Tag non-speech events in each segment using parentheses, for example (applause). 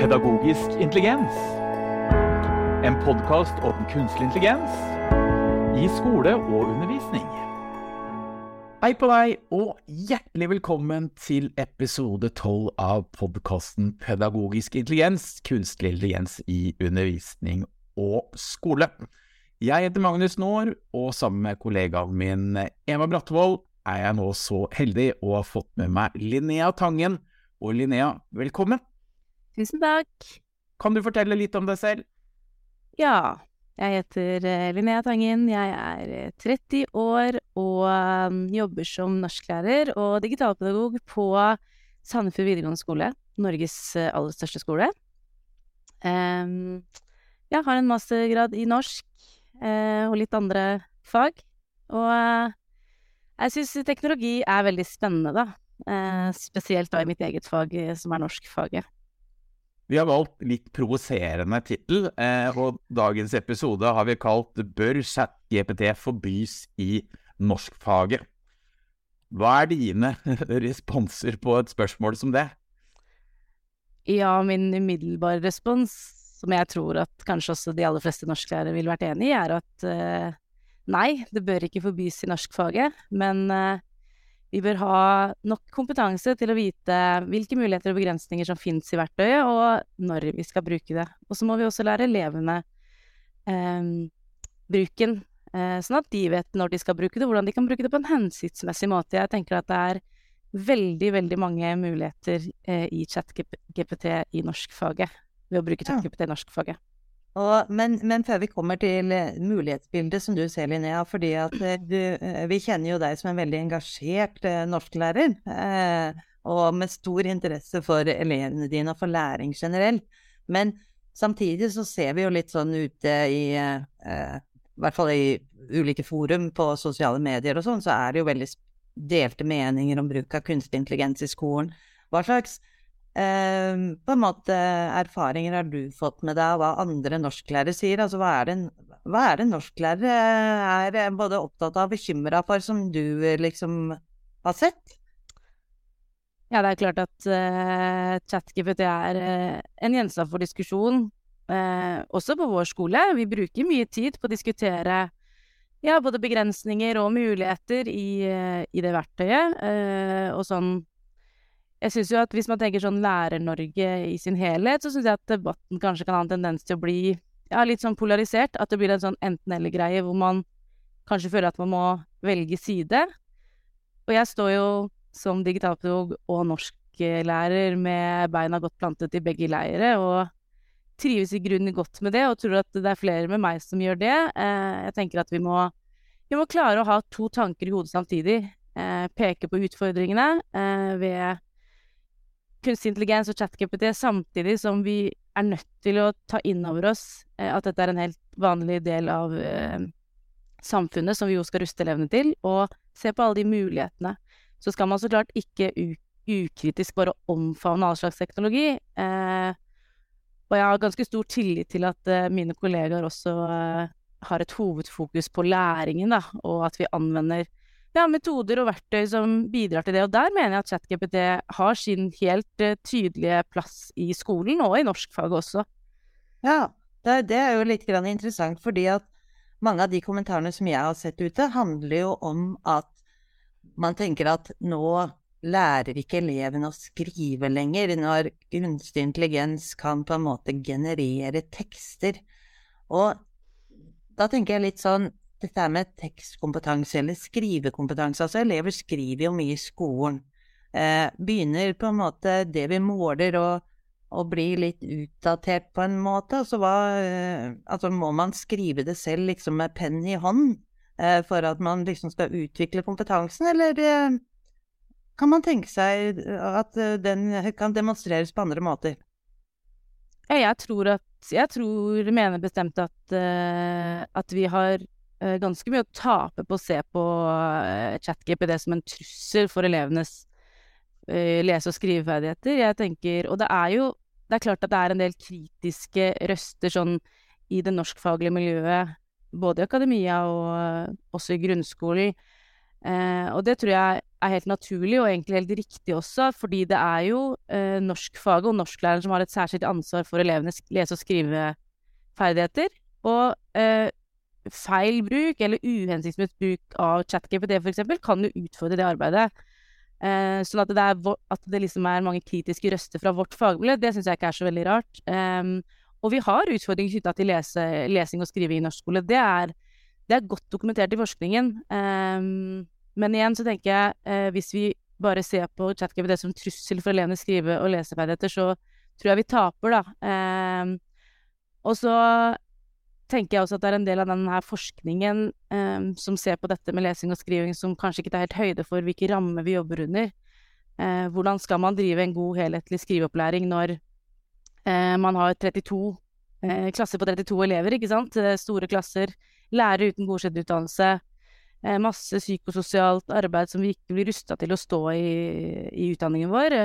Pedagogisk intelligens. En podkast om kunstig intelligens i skole og undervisning. Hei på deg, og hjertelig velkommen til episode tolv av podkasten Pedagogisk intelligens, kunstig intelligens i undervisning og skole. Jeg heter Magnus Naar, og sammen med kollegaen min Eva Brattevold er jeg nå så heldig å ha fått med meg Linnea Tangen. Og Linnea, velkommen. Tusen takk. Kan du fortelle litt om deg selv? Ja, jeg heter eh, Linnea Tangen. Jeg er 30 eh, år og um, jobber som norsklærer og digitalpedagog på Sandefjord videregående skole, Norges uh, aller største skole. Jeg har en mastergrad i norsk og litt andre fag. Og jeg syns teknologi er veldig spennende, da. spesielt da i mitt eget fag, som er norskfaget. Vi har valgt litt provoserende tittel, eh, og dagens episode har vi kalt 'Bør ChatGPT forbys i norskfaget'? Hva er dine (laughs) responser på et spørsmål som det? Ja, min umiddelbare respons, som jeg tror at kanskje også de aller fleste norsklærere ville vært enig i, er at eh, nei, det bør ikke forbys i norskfaget, men uh, vi bør ha nok kompetanse til å vite hvilke muligheter og begrensninger som finnes i verktøyet, og når vi skal bruke det. Og så må vi også lære elevene eh, bruken, eh, sånn at de vet når de skal bruke det, hvordan de kan bruke det på en hensiktsmessig måte. Jeg tenker at det er veldig, veldig mange muligheter eh, i ChatGPT i norskfaget, ved å bruke ChatGPT i norskfaget. Og, men, men, før vi kommer til eh, mulighetsbildet som du ser, Linnea, fordi at eh, du, eh, vi kjenner jo deg som en veldig engasjert norsklærer, eh, og med stor interesse for elevene dine og for læring generelt. Men samtidig så ser vi jo litt sånn ute i eh, I hvert fall i ulike forum på sosiale medier og sånn, så er det jo veldig delte meninger om bruk av kunstig intelligens i skolen. Hva slags eh, på en måte erfaringer har du fått med deg, av hva andre norsklærere sier? Altså, hva er det, det norsklærere er eh, både opptatt av og bekymra for, som du eh, liksom har sett? Ja, det er klart at uh, ChatGPT er uh, en gjenstand for diskusjon, uh, også på vår skole. Vi bruker mye tid på å diskutere ja, både begrensninger og muligheter i, i det verktøyet. og sånn jeg syns jo at hvis man tenker sånn Lærer-Norge i sin helhet, så syns jeg at debatten kanskje kan ha en tendens til å bli ja, litt sånn polarisert. At det blir en sånn enten-eller-greie hvor man kanskje føler at man må velge side. Og jeg står jo som digitalpedagog og norsklærer med beina godt plantet i begge leire, og trives i grunnen godt med det, og tror at det er flere med meg som gjør det. Eh, jeg tenker at vi må, vi må klare å ha to tanker i hodet samtidig. Eh, peke på utfordringene eh, ved kunstig intelligens og ChatGPT, samtidig som vi er nødt til å ta inn over oss eh, at dette er en helt vanlig del av eh, samfunnet som vi jo skal ruste elevene til, og se på alle de mulighetene. Så skal man så klart ikke ukritisk bare omfavne all slags teknologi. Eh, og jeg har ganske stor tillit til at eh, mine kollegaer også eh, har et hovedfokus på læringen, da, og at vi anvender ja, metoder og verktøy som bidrar til det. Og der mener jeg at ChatGPT har sin helt uh, tydelige plass i skolen, og i norskfaget også. Ja, det, det, er jo litt interessant, fordi at mange av de kommentarene som jeg har sett ute, handler jo om at man tenker at nå lærer ikke elevene å skrive lenger, når kunstig intelligens kan på en måte generere tekster. Og da tenker jeg litt sånn dette med tekstkompetanse eller skrivekompetanse. Altså, elever skriver jo mye i skolen. Eh, begynner på en måte det vi måler å, bli litt utdatert på en måte. Altså, hva, eh, altså må man skrive det selv liksom med penn i hånd eh, for at man liksom skal utvikle kompetansen, eller eh, kan man tenke seg at eh, den kan demonstreres på andre måter? Jeg tror at Jeg tror, mener bestemt at, at vi har Eh, ganske mye å tape på å se på uh, ChatGPT som en trussel for elevenes uh, lese- og skriveferdigheter. Jeg tenker, Og det er jo det er klart at det er en del kritiske røster sånn i det norskfaglige miljøet, både i akademia og også i grunnskolen, Eh, og det tror jeg er helt naturlig, og egentlig helt riktig også, fordi det er jo eh, norskfaget og norsklæreren som har et særskilt ansvar for elevenes lese- og skriveferdigheter. Og eh, feil bruk, eller uhensiktsmessig bruk av ChatGPT f.eks., kan jo utfordre det arbeidet. Eh, sånn at det, er, at det liksom er mange kritiske røster fra vårt fagmiljø, det syns jeg ikke er så veldig rart. Eh, og vi har utfordringer knytta til lese, lesing og skriving i norsk skole. Det er, det er godt dokumentert i forskningen. Eh, men igjen så tenker jeg, uh, hvis vi bare ser på ChatGPT som trussel for elevenes skrive- og leseferdigheter, så tror jeg vi taper, da. Um, og så tenker jeg også at det er en del av denne forskningen um, som ser på dette med lesing og skriving, som kanskje ikke tar helt høyde for hvilke rammer vi jobber under. Uh, hvordan skal man drive en god, helhetlig skriveopplæring når uh, man har 32 uh, klasser på 32 elever, ikke sant? Eh, store klasser. Lærere uten godkjent utdannelse. Eh, masse psykososialt arbeid som vi ikke blir rusta til å stå i, i utdanningen vår.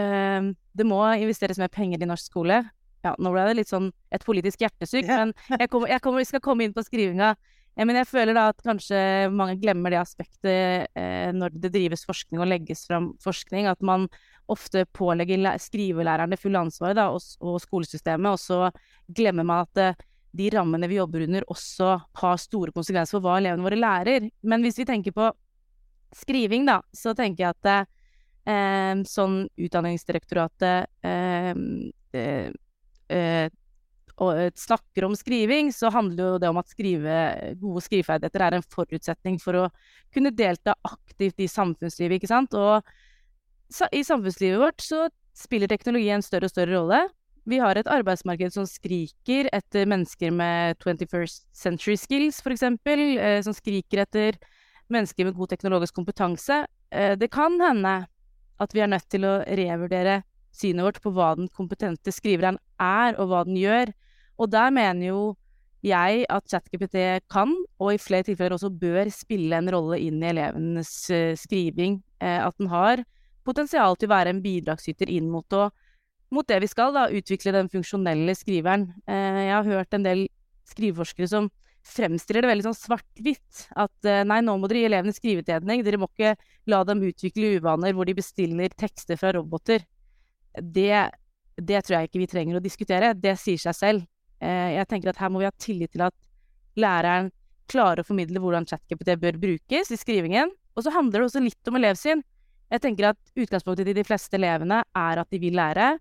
det må investeres mer penger i norsk skole. Ja, nå ble det litt sånn et politisk hjertesykt, men jeg, kommer, jeg kommer, skal komme inn på skrivinga. Ja, men jeg føler da at kanskje mange glemmer det aspektet eh, når det drives forskning og legges fram forskning, at man ofte pålegger skrivelærerne full ansvar da, og, og, skolesystemet, og så glemmer man at eh, de rammene vi jobber under, også har store konsekvenser for hva elevene våre lærer. Men hvis vi tenker på skriving, da, så tenker jeg at eh, sånn Utdanningsdirektoratet eh, eh snakker om skriving, så handler jo det om at skrive, gode skriveferdigheter er en forutsetning for å kunne delta aktivt i samfunnslivet, ikke sant. Og i samfunnslivet vårt så spiller teknologi en større og større rolle. Vi har et arbeidsmarked som skriker etter mennesker med 21st century skills, f.eks., eh, som skriker etter mennesker med god teknologisk kompetanse. Eh, det kan hende at vi er nødt til å revurdere synet vårt på hva den kompetente skriveren er, og hva den gjør. Og der mener jo jeg at ChatGPT kan, og i flere tilfeller også bør, spille en rolle inn i elevenes uh, skriving. Uh, at den har potensial til å være en bidragsyter inn mot, og, mot det vi skal, da, utvikle den funksjonelle skriveren. Uh, jeg har hørt en del skriveforskere som fremstiller det veldig sånn svart-hvitt. At nei, nå må dere gi elevene skrivetrening, dere må ikke la dem utvikle uvaner hvor de bestiller tekster fra roboter det, det, tror jeg ikke vi trenger å diskutere. Det sier seg selv. Eh, jeg tenker at her må vi ha tillit til at læreren klarer å formidle hvordan ChatGPT bør brukes i skrivingen. Og så handler det også litt om elevsyn. Jeg tenker at utgangspunktet til de fleste elevene er at de vil lære.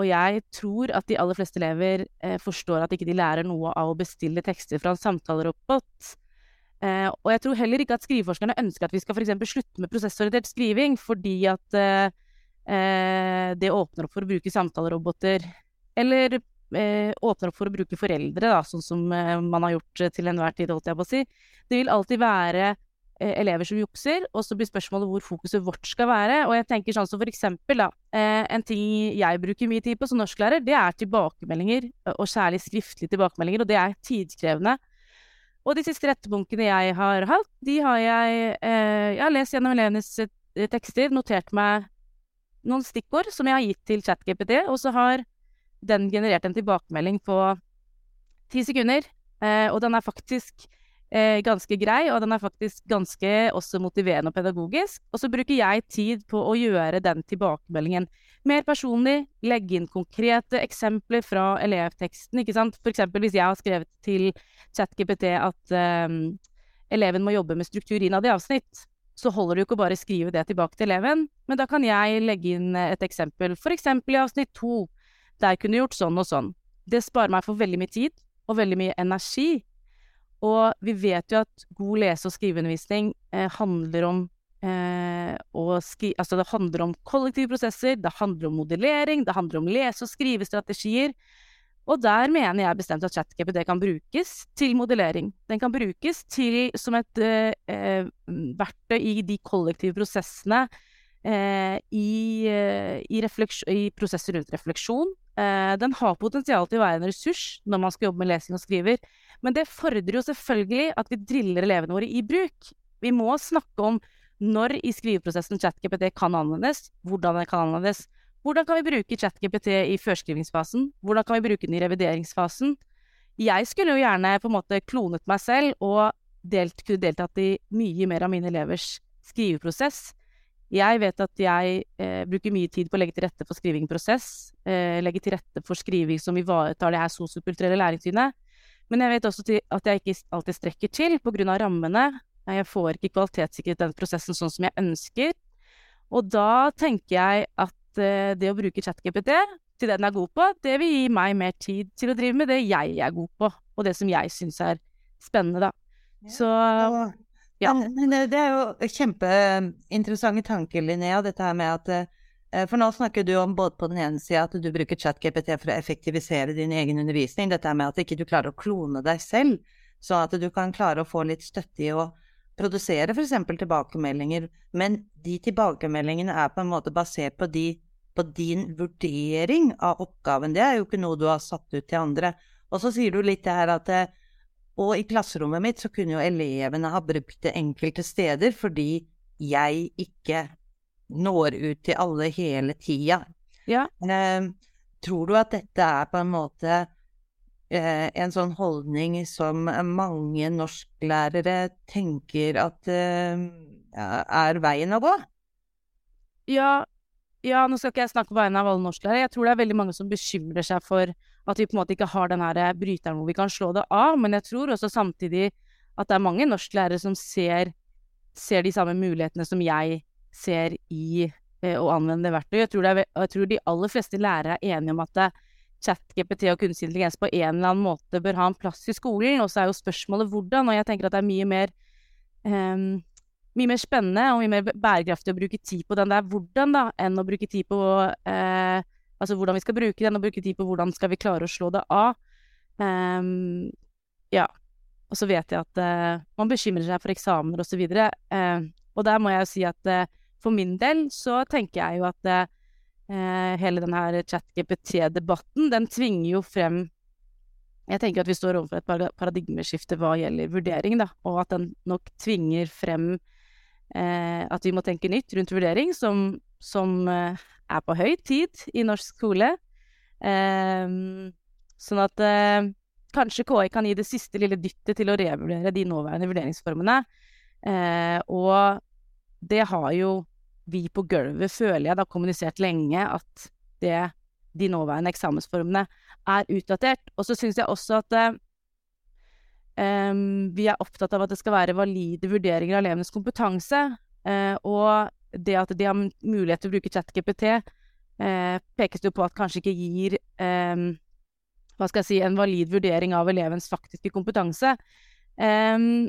Og jeg tror at de aller fleste elever eh, forstår at ikke de lærer noe av å bestille tekster fra en samtalerobot. Eh, og jeg tror heller ikke at skriveforskerne ønsker at vi skal f.eks. slutte med prosessorientert skriving fordi at det åpner opp for å bruke samtaleroboter. Eller eh, åpner opp for å bruke foreldre, da, sånn som eh, man har gjort til enhver tid, holdt jeg på å si. Det vil alltid være eh, elever som jukser, og så blir spørsmålet hvor fokuset vårt skal være. Og jeg tenker sånn som for eksempel, da, eh, en ting jeg bruker mye tid på som norsklærer, det er tilbakemeldinger, og særlig skriftlige tilbakemeldinger, og det er tidkrevende. Og de siste rettepunktene jeg har hatt, de har jeg, eh, jeg har lest gjennom elevenes tekster, notert meg noen stikkord som jeg har gitt til ChatGPT, og så har den generert en tilbakemelding på ti sekunder. Eh, og den er faktisk eh, ganske grei, og den er faktisk ganske også motiverende og pedagogisk. Og så bruker jeg tid på å gjøre den tilbakemeldingen mer personlig, legge inn konkrete eksempler fra elevteksten, ikke sant. Eksempel hvis jeg har skrevet til ChatGPT at eh, eleven må jobbe med struktur innad i avsnitt, så holder det jo ikke å bare skrive det tilbake til eleven, men da kan jeg legge inn et eksempel, for eksempel i avsnitt to, der kunne gjort sånn og sånn. Det sparer meg for veldig mye tid og veldig mye energi. Og vi vet jo at god lese- og skriveundervisning eh, handler om eh, skri Altså det handler om kollektive prosesser, det handler om modellering, det handler om lese- og skrivestrategier. Og der mener jeg bestemt at ChatGPT kan brukes til modellering. Den kan brukes til, som et eh, eh verktøy i de kollektive prosessene eh, i, eh, i, i, prosesser rundt refleksjon. Eh, den har potensial til å være en ressurs når man skal jobbe med lesing og skriver. Men det fordrer jo selvfølgelig at vi driller elevene våre i bruk. Vi må snakke om når i skriveprosessen ChatGPT kan anvendes, hvordan den kan anvendes. Hvordan kan vi bruke ChatGPT i førskrivingsfasen? Hvordan kan vi bruke den i revideringsfasen? Jeg skulle jo gjerne på en måte klonet meg selv og delt, kunne deltatt i mye mer av mine elevers skriveprosess. Jeg vet at jeg eh, bruker mye tid på å legge til rette for skrivingprosess. Eh, legge til rette for skriving som ivaretar det her sosiokulturelle læringssynet. Men jeg vet også at jeg ikke alltid strekker til pga. rammene. Jeg får ikke kvalitetssikret den prosessen sånn som jeg ønsker. Og da tenker jeg at det å bruke ChatGPT til det den er god på, det vil gi meg mer tid til å drive med det jeg er god på, og det som jeg syns er spennende, da. Så ja. Det er jo kjempeinteressante tanker, Linnea, dette her med at eh, For nå snakker du om både på den ene sida at du bruker ChatGPT for å effektivisere din egen undervisning, dette med at ikke du klarer å klone deg selv, sånn at du kan klare å få litt støtte i å produsere f.eks. tilbakemeldinger, men de tilbakemeldingene er på en måte basert på, de, på din vurdering av oppgaven. Det er jo ikke noe du har satt ut til andre. Og så sier du litt det her at Og i klasserommet mitt så kunne jo elevene ha brukt det enkelte steder fordi jeg ikke når ut til alle hele tida. Ja. Eh, tror du at dette er på en måte Eh, en sånn holdning som mange norsklærere tenker at eh, er veien å gå? Ja, ja, nå skal ikke jeg snakke på vegne av alle norsklærere. Jeg tror det er veldig mange som bekymrer seg for at vi på en måte ikke har den her bryteren hvor vi kan slå det av. Men jeg tror også samtidig at det er mange norsklærere som ser, ser de samme mulighetene som jeg ser i eh, å anvende verktøy. Jeg tror, er, jeg tror, de aller fleste lærere er enige om at det, ChatGPT og kunstig intelligens på en eller annen måte bør ha en plass i skolen. Og så er jo spørsmålet hvordan, og jeg tenker at det er mye mer um, mye mer spennende og mye mer bærekraftig å bruke tid på den der hvordan, da, enn å bruke tid på uh, Altså hvordan vi skal bruke den, og bruke tid på hvordan skal vi klare å slå det av. Um, ja. Og så vet jeg at uh, man bekymrer seg for eksamener og så. Eh, og der må jeg jo si at uh, for min del så tenker jeg jo at eh, hele den her chat-GPT-debatten, den tvinger jo frem Jeg tenker at vi står overfor et paradigmeskifte hva gjelder vurdering, da, og at den nok tvinger frem eh, at vi må tenke nytt rundt vurdering, som, som eh, er på høy tid i norsk skole. Eh, sånn at eh, kanskje KI kan gi det siste lille dyttet til å revurdere de nåværende vurderingsformene. Eh, og det har jo vi på gulvet, føler jeg, da kommunisert lenge at det, de nåværende eksamensformene er utdatert. Og så syns jeg også at um, vi er opptatt av at det skal være valide vurderinger av elevenes kompetanse. Uh, og det at de har mulighet til å bruke ChatGPT, uh, pekes det jo på at kanskje ikke gir um, hva skal jeg si, en valid vurdering av elevens faktiske kompetanse. Um,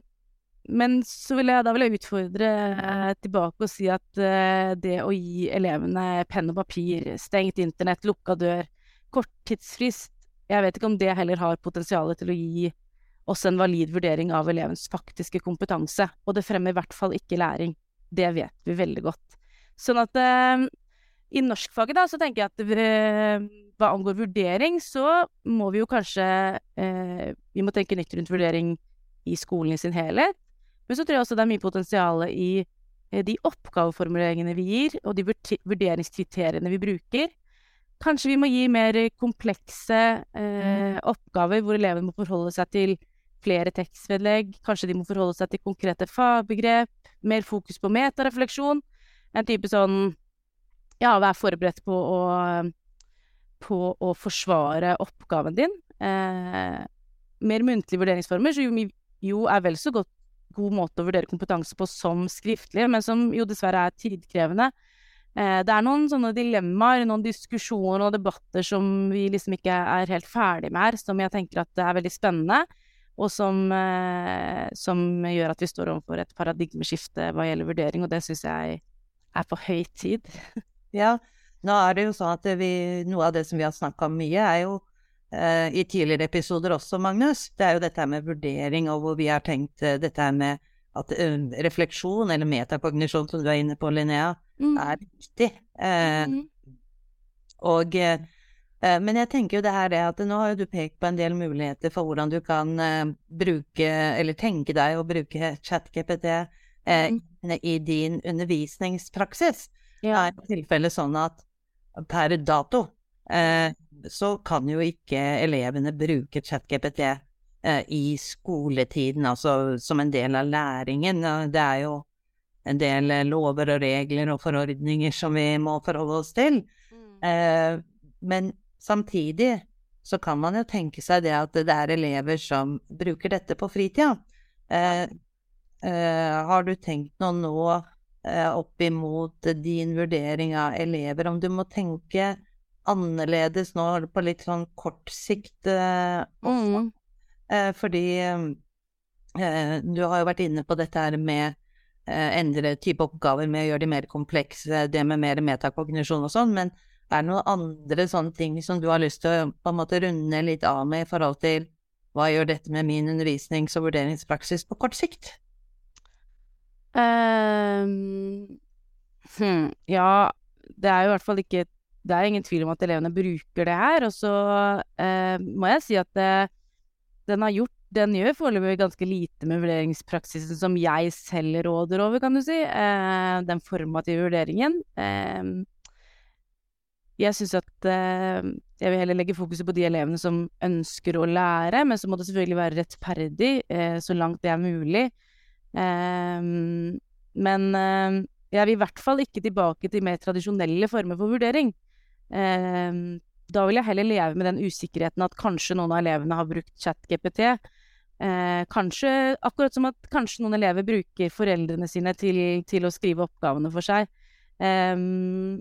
men vil jeg, da vil jeg utfordre eh, tilbake og si at eh, det å gi elevene penn og papir, stengt internett, lukka dør, kort tidsfrist Jeg vet ikke om det heller har potensial til å gi oss en valid vurdering av elevens faktiske kompetanse. Og det fremmer i hvert fall ikke læring. Det vet vi veldig godt. Sånn at eh, i norskfaget, da, så tenker jeg at eh, hva angår vurdering, så må vi jo kanskje eh, Vi må tenke nytt rundt vurdering i skolen i sin helhet. Men så tror jeg også det er mye potensial i eh, de oppgaveformuleringene vi gir, og de vurderingskriteriene vi bruker. Kanskje vi må gi mer komplekse eh, oppgaver hvor elevene må forholde seg til flere tekstvedlegg. Kanskje de må forholde seg til konkrete fagbegrep. Mer fokus på metarefleksjon. En type sånn Ja, vær forberedt på å, på å forsvare oppgaven din. Eh, mer muntlige vurderingsformer, som jo, jo er vel så godt god måte å vurdere kompetanse på som skriftlig, men som jo dessverre er tidkrevende. Eh, det er noen sånne dilemmaer, noen diskusjoner og debatter som vi liksom ikke er helt ferdig med her, som jeg tenker at er veldig spennende, og som, eh, som gjør at vi står overfor et paradigmeskifte hva gjelder vurdering, og det syns jeg er på høy tid. (laughs) ja, nå er det jo sånn at vi, noe av det som vi har snakka om mye, er jo Eh, i tidligere episoder også, Magnus, det er jo dette med vurdering, og hvor vi har tenkt uh, dette her med at uh, refleksjon, eller metakognisjon, som du er inne på, Linnea, mm. er viktig. Mm. Og Men jeg tenker jo det her er at nå har jo du pekt på en del muligheter for hvordan du kan bruke, eller tenke deg å bruke ChatGPT mm. i din undervisningspraksis. Ja. Er tilfellet sånn at per dato eh, så kan jo ikke elevene bruke ChatGPT eh, i skoletiden, altså som en del av læringen. Det er jo en del lover og regler og forordninger som vi må forholde oss til. Eh, men samtidig så kan man jo tenke seg det at det er elever som bruker dette på fritida. Eh, eh, har du tenkt noe nå eh, opp imot din vurdering av elever, om du må tenke annerledes nå på litt sånn kort sikt eh, også? Mm. Eh, fordi du har jo vært inne på dette her med endre type oppgaver med å gjøre de mer komplekse, det med mer metakognisjon og sånn, men er det noen andre sånne ting som du har lyst til å på en måte runde litt av med i forhold til hva gjør dette med min undervisnings- og vurderingspraksis på kort sikt? Um, hm, ja, det er jo i hvert fall ikke Det er ingen tvil om at elevene bruker det her. Og så eh, må jeg si at det, den har gjort den gjør foreløpig ganske lite med vurderingspraksisen som jeg selv råder over, kan du si. Eh, den formative vurderingen. Eh, jeg syns at eh, jeg vil heller legge fokuset på de elevene som ønsker å lære, men så må det selvfølgelig være rettferdig eh, så langt det er mulig. Eh, men eh, jeg vil i hvert fall ikke tilbake til mer tradisjonelle former for vurdering. Eh, da vil jeg heller leve med den usikkerheten at kanskje noen av elevene har brukt ChatGPT. Eh, kanskje, akkurat som at kanskje noen elever bruker foreldrene sine til, til å skrive oppgavene for seg. Um,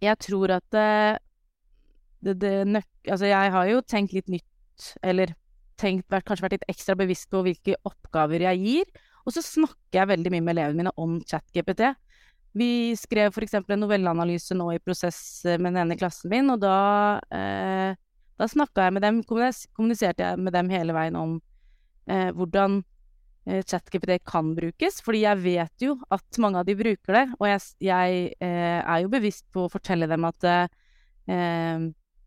jeg tror at det, det, det nøk... Altså, jeg har jo tenkt litt nytt, eller tenkt, kanskje vært litt ekstra bevisst på hvilke oppgaver jeg gir. Og så snakker jeg veldig mye med elevene mine om ChatGPT. Vi skrev f.eks. en novelleanalyse nå i prosess med den ene klassen min, og da, eh, da snakka jeg med dem, kommuniserte jeg med dem hele veien om eh, hvordan Eh, ChatGPT kan brukes, fordi jeg vet jo at mange av de bruker det. Og jeg, jeg eh, er jo bevisst på å fortelle dem at, eh,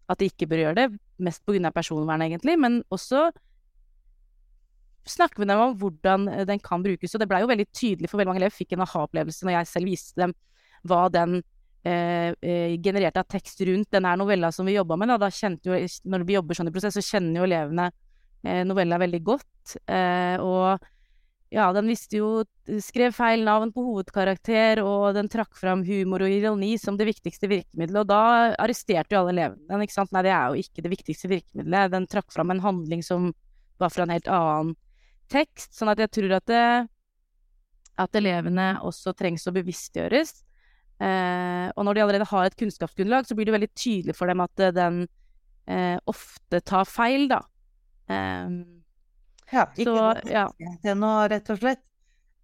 at de ikke bør gjøre det. Mest pga. personvern, egentlig, men også snakke med dem om hvordan eh, den kan brukes. Og det blei jo veldig tydelig for veldig mange elever. Fikk en aha-opplevelse når jeg selv viste dem hva den eh, eh, genererte av tekst rundt denne novella som vi jobba med. Da. da jo, når vi jobber sånn i prosess, så kjenner jo elevene novella veldig godt. og ja, den visste jo Skrev feil navn på hovedkarakter, og den trakk fram humor og ironi som det viktigste virkemidlet. Og da arresterte jo alle elevene ikke sant. Nei, det er jo ikke det viktigste virkemidlet. Den trakk fram en handling som var fra en helt annen tekst. Sånn at jeg tror at, det, at elevene også trengs å bevisstgjøres. Eh, og når de allerede har et kunnskapsgrunnlag, så blir det veldig tydelig for dem at den eh, ofte tar feil, da. Eh, ja, ikke så, ja. til noe, rett og slett.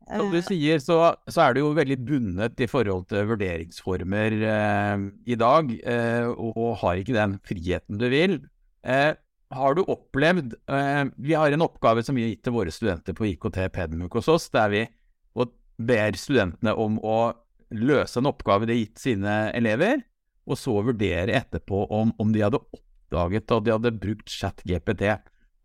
Som du eh, sier, så, så, er du jo veldig bundet i forhold til vurderingsformer eh, i dag, eh, og har ikke den friheten du vil. Eh, har du opplevd eh, Vi har en oppgave som vi har gitt til våre studenter på IKT Pedmuk hos oss, der vi ber studentene om å løse en oppgave de har gitt sine elever, og så vurdere etterpå om, om de hadde oppdaget at de hadde brukt ChatGPT.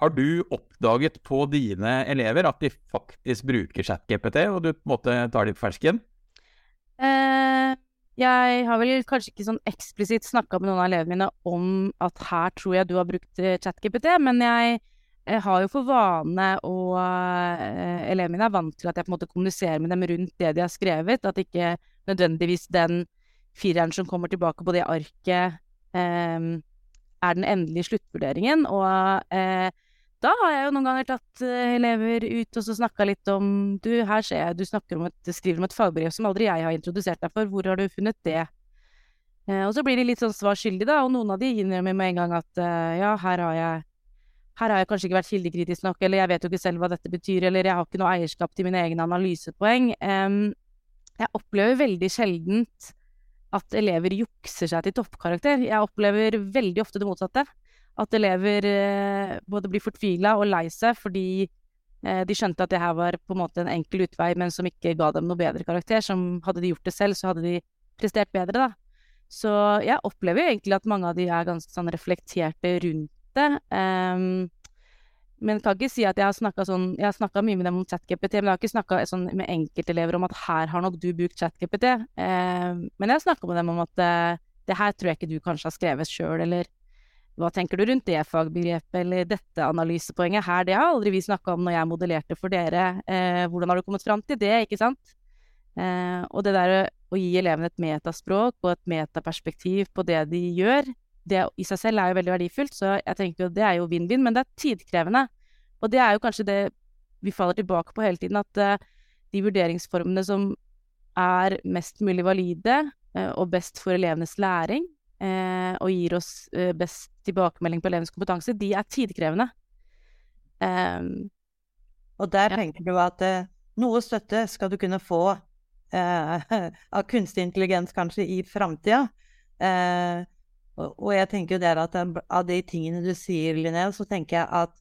Har du oppdaget på dine elever at de faktisk bruker ChatGPT, og du på en måte tar dem på fersken? Eh, jeg har vel kanskje ikke sånn eksplisitt snakka med noen av elevene mine om at her tror jeg du har brukt eh, ChatGPT, men jeg, jeg, har jo for vane og uh, elevene mine er vant til at jeg på en måte kommuniserer med dem rundt det de har skrevet, at ikke nødvendigvis den fireren som kommer tilbake på det arket, eh, er den endelige sluttvurderingen. Og eh, da har jeg jo noen ganger tatt uh, elever ut og så snakka litt om Du, her ser jeg du snakker om et, skriver om et fagbrev som aldri jeg har introdusert deg for. Hvor har du funnet det? Uh, og så blir de litt sånn svar skyldig, da. Og noen av de innrømmer med en gang at uh, ja, her har jeg her har jeg kanskje ikke vært kildekritisk nok, eller jeg vet jo ikke selv hva dette betyr, eller jeg har ikke noe eierskap til mine egne analysepoeng. Um, jeg opplever veldig sjeldent at elever jukser seg til toppkarakter. Jeg opplever veldig ofte det motsatte at elever eh, både blir fortvila og lei seg fordi eh, de skjønte at det her var på en måte en enkel utvei, men som ikke ga dem noe bedre karakter. Som hadde de gjort det selv, så hadde de prestert bedre, da. Så jeg opplever jo egentlig at mange av de er ganske sånn reflekterte rundt det. Um, men kan ikke si at jeg har snakka sånn Jeg har snakka mye med dem om ChatGPT, men jeg har ikke snakka sånn med enkeltelever om at her har nok du brukt ChatGPT. Um, men jeg har snakka med dem om at uh, det her tror jeg ikke du kanskje har skrevet sjøl, eller hva tenker du rundt det fagbegrepet eller dette analysepoenget her? Det har aldri vi snakka om når jeg modellerte for dere. Eh, hvordan har du kommet fram til det, ikke sant? Eh, og det der å gi elevene et metaspråk og et metaperspektiv på det de gjør, det i seg selv er jo veldig verdifullt, så jeg tenker jo det er jo vinn-vinn, men det er tidkrevende. Og det er jo kanskje det vi faller tilbake på hele tiden, at eh, de vurderingsformene som er mest mulig valide uh, og best for elevenes læring, uh, og gir oss best tilbakemelding på elevenes kompetanse, de er tidkrevende. Um, og der ja. tenker du at noe støtte skal du kunne få (laughs) av kunstig intelligens kanskje i framtida. Eh, og jeg tenker jo der at av de tingene du sier, Linnea, så tenker jeg at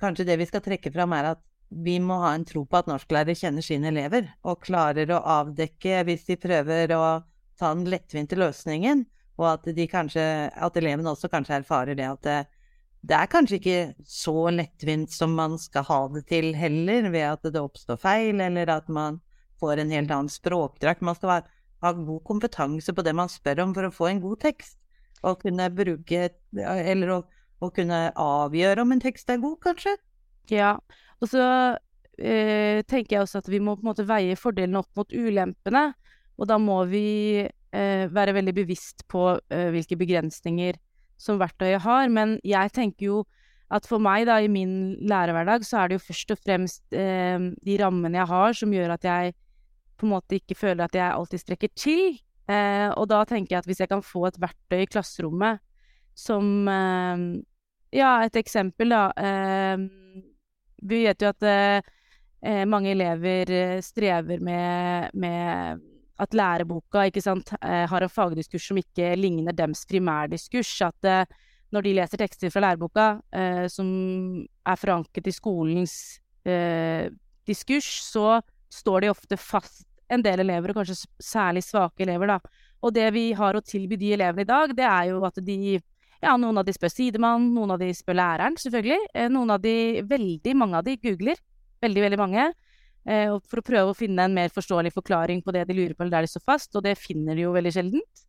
kanskje det vi skal trekke fram, er at vi må ha en tro på at norsklærere kjenner sine elever, og klarer å avdekke hvis de prøver å ta den lettvinte løsningen, og at, de kanskje, at elevene også kanskje erfarer det at det, det er kanskje ikke så lettvint som man skal ha det til heller, ved at det oppstår feil, eller at man får en helt annen språkdrakt. Man skal ha god kompetanse på det man spør om for å få en god tekst. Og kunne bruke Eller å, å kunne avgjøre om en tekst er god, kanskje. Ja. Og så øh, tenker jeg også at vi må på en måte veie fordelene opp mot ulempene. Og da må vi eh, være veldig bevisst på eh, hvilke begrensninger som verktøyet har. Men jeg tenker jo at for meg, da, i min lærerhverdag, så er det jo først og fremst eh, de rammene jeg har, som gjør at jeg på en måte ikke føler at jeg alltid strekker til. Eh, og da tenker jeg at hvis jeg kan få et verktøy i klasserommet som eh, Ja, et eksempel, da. Eh, vi vet jo at eh, eh, mange elever eh, strever med, med at læreboka sant, har en fagdiskurs som ikke ligner dems primærdiskurs. At når de leser tekster fra læreboka som er forankret i skolens diskurs, så står de ofte fast en del elever, og kanskje særlig svake elever, da. Og det vi har å tilby de elevene i dag, det er jo at de Ja, noen av de spør sidemann, noen av de spør læreren, selvfølgelig. Eh, noen av de, veldig mange av de, googler. Veldig, veldig mange. Eh, for å prøve å finne en mer forståelig forklaring på det de lurer på, eller der de står fast, og det finner de jo veldig sjeldent.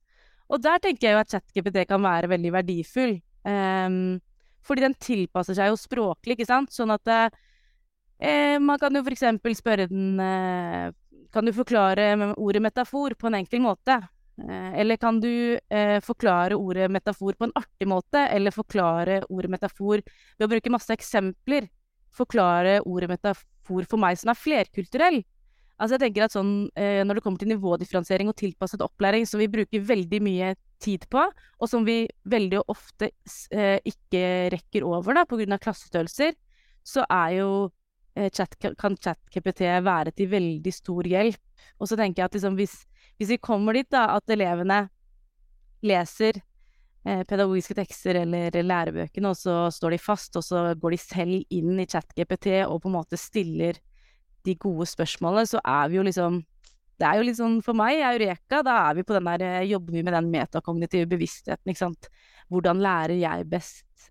Og der tenker jeg jo at ChatGPT kan være veldig verdifull. Um, fordi den tilpasser seg jo språklig, ikke sant. Sånn at uh, man kan jo eksempel spørre den uh, kan du forklare ordet metafor på en enkel måte? Uh, eller kan du forklare ordet metafor på en artig måte, eller forklare ordet metafor ved å bruke masse eksempler? Forklare ordet metafor for meg som er flerkulturell. Altså jeg tenker at sånn, eh, Når det kommer til nivådifferensiering og tilpasset opplæring, som vi bruker veldig mye tid på, og som vi veldig ofte eh, ikke rekker over pga. klassestørrelser, så er jo Eh, chat, kan ChatKPT være til veldig stor hjelp. Og så tenker jeg at liksom, hvis, hvis, vi kommer dit, da, at elevene leser pedagogiske tekster eller lærebøkene, og så står de fast, og så går de selv inn i ChatGPT og på en måte stiller de gode spørsmålene, så er vi jo liksom Det er jo litt sånn for meg, Eureka, da er vi på den der eh, Jobber vi med den metakognitive bevisstheten, ikke sant. Hvordan lærer jeg best?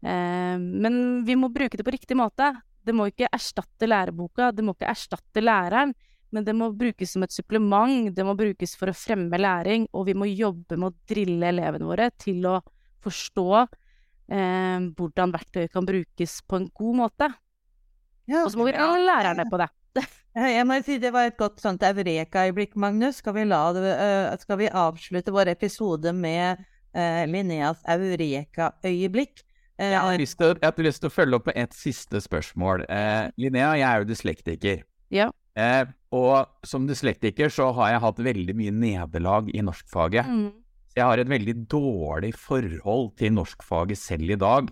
Eh, men vi må bruke det på riktig måte. Det må ikke erstatte læreboka, det må ikke erstatte læreren, men det må brukes som et supplement, det må brukes for å fremme læring, og vi må jobbe med å drille elevene våre til å forstå eh, hvordan verktøyet kan brukes på en god måte. Ja, og så må vi ha lærerne på det. (laughs) Jeg må si Det var et godt sånt eureka-øyeblikk, Magnus. Skal vi, det, uh, skal vi, avslutte vår episode med uh, Linneas eureka-øyeblikk? Uh, jeg har, lyst til, jeg har lyst til å følge opp med et siste spørsmål. Uh, Linnea, jeg er jo dyslektiker. Ja. Eh, og som dyslektiker så har jeg hatt veldig mye nederlag i norskfaget. Mm. Jeg har et veldig dårlig forhold til norskfaget selv i dag.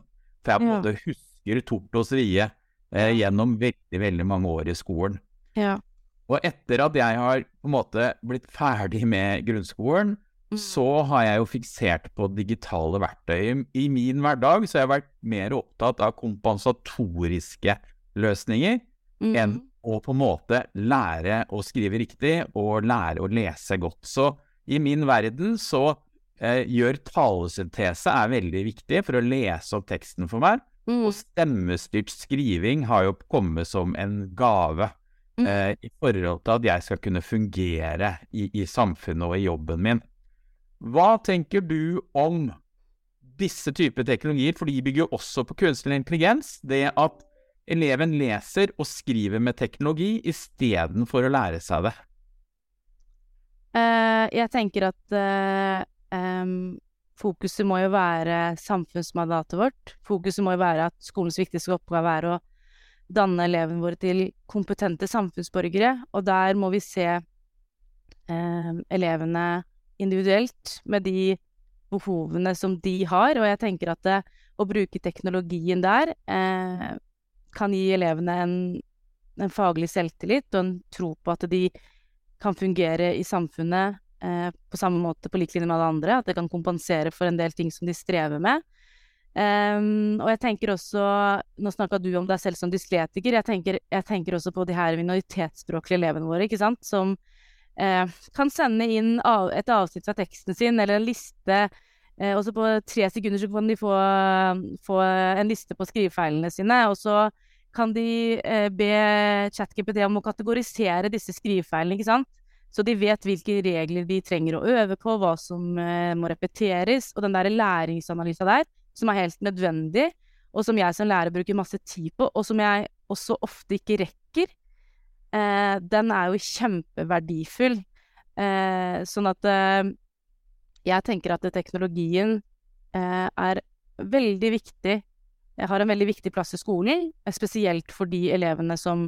For jeg både ja. husker tort og svie eh, gjennom veldig, veldig mange år i skolen. Ja. Og etter at jeg har på en måte blitt ferdig med grunnskolen, Mm. så har jeg jo fiksert på digitale verktøy. I min hverdag så har jeg vært mer opptatt av kompensatoriske løsninger mm. enn å på en måte lære å skrive riktig og lære å lese godt. Så i min verden så eh, gjør talesyntese er veldig viktig for å lese opp teksten for meg. Mm. Og stemmestyrt skriving har jo kommet som en gave mm. eh, i forhold til at jeg skal kunne fungere i, i samfunnet og i jobben min. Hva tenker du om disse typer teknologier, for de bygger jo også på kunstig intelligens? Det at eleven leser og skriver med teknologi istedenfor å lære seg det. Uh, jeg tenker at uh, um, fokuset må jo være samfunnsmandatet vårt. Fokuset må jo være at skolens viktigste oppgave er å danne elevene våre til kompetente samfunnsborgere, og der må vi se eh, elevene individuelt med de behovene som de har, og jeg tenker at det, å bruke teknologien der eh, kan gi elevene en, en faglig selvtillit og en tro på at de kan fungere i samfunnet eh, på samme måte på lik linje med alle andre, at det kan kompensere for en del ting som de strever med. Um, og jeg tenker også Nå snakka du om deg selv som dysletiker. Jeg tenker, jeg tenker også på de her minoritetsspråklige elevene våre, ikke sant, som eh, kan sende inn av, et avsnitt fra teksten sin eller en liste. Eh, og så på tre sekunder så kan de få, få en liste på skrivefeilene sine. Og så kan de eh, be ChatGPT om å kategorisere disse skrivefeilene, ikke sant. Så de vet hvilke regler de trenger å øve på, hva som eh, må repeteres. Og den der læringsanalysa der som er helt nødvendig, og som jeg som lærer bruker masse tid på, og som jeg også ofte ikke rekker, eh, den er jo kjempeverdifull. Eh, sånn at eh, jeg tenker at teknologien eh, er veldig viktig. Jeg har en veldig viktig plass i skolen, eh, spesielt for de elevene som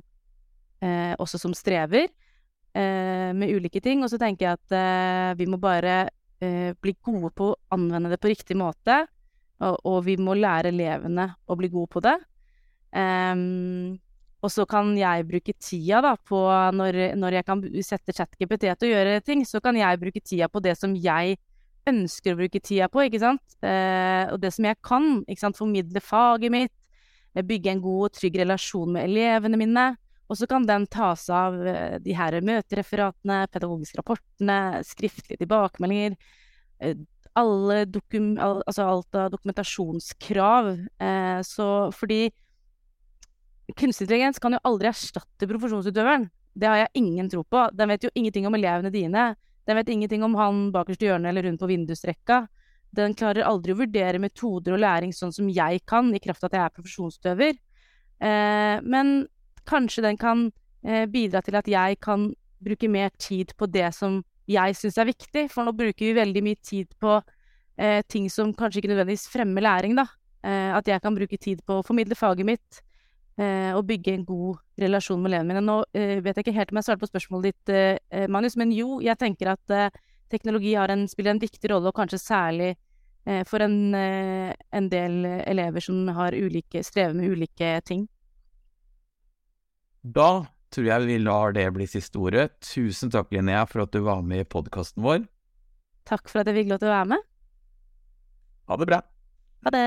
eh, også som strever med ulike ting. Og så tenker jeg at vi må bare bli gode på å anvende det på riktig måte. Og, og vi må lære elevene å bli gode på det. Um, og så kan jeg bruke tida da på når, når jeg kan sette ChatGPT til å gjøre ting, så kan jeg bruke tida på det som jeg ønsker å bruke tida på, ikke sant. Eh, og det som jeg kan, ikke sant. Formidle faget mitt, eh, bygge en god og trygg relasjon med elevene mine. Og så kan den tas av eh, de her møtereferatene, pedagogiske rapportene, skriftlige tilbakemeldinger, eh, alle dokum, al, altså alt av dokumentasjonskrav. Eh, så fordi kunstig intelligens kan jo aldri erstatte profesjonsutøveren. Det har jeg ingen tro på. Den vet jo ingenting om elevene dine. Den vet ingenting om han bakerst i hjørnet eller rundt på vindusrekka. Den klarer aldri å vurdere metoder og læring sånn som jeg kan, i kraft av at jeg er profesjonsutøver. Eh, men kanskje den kan eh, bidra til at jeg kan bruke mer tid på det som jeg syns er viktig, for nå bruker vi veldig mye tid på eh, ting som kanskje ikke nødvendigvis fremmer læring, da. Eh, at jeg kan bruke tid på å formidle faget mitt eh, og bygge en god relasjon med elevene mine. Nå eh, vet jeg ikke helt om jeg svarte på spørsmålet ditt, eh, Magnus, men jo, jeg tenker at eh, teknologi en, spiller en viktig rolle, og kanskje særlig for en, en, del elever som har ulike, strever med ulike ting. Da tror jeg vi lar det bli siste ordet. Tusen takk, Linnea, for at du var med i podkasten vår. Takk for at jeg fikk lov til å være med. Ha det bra. Ha det.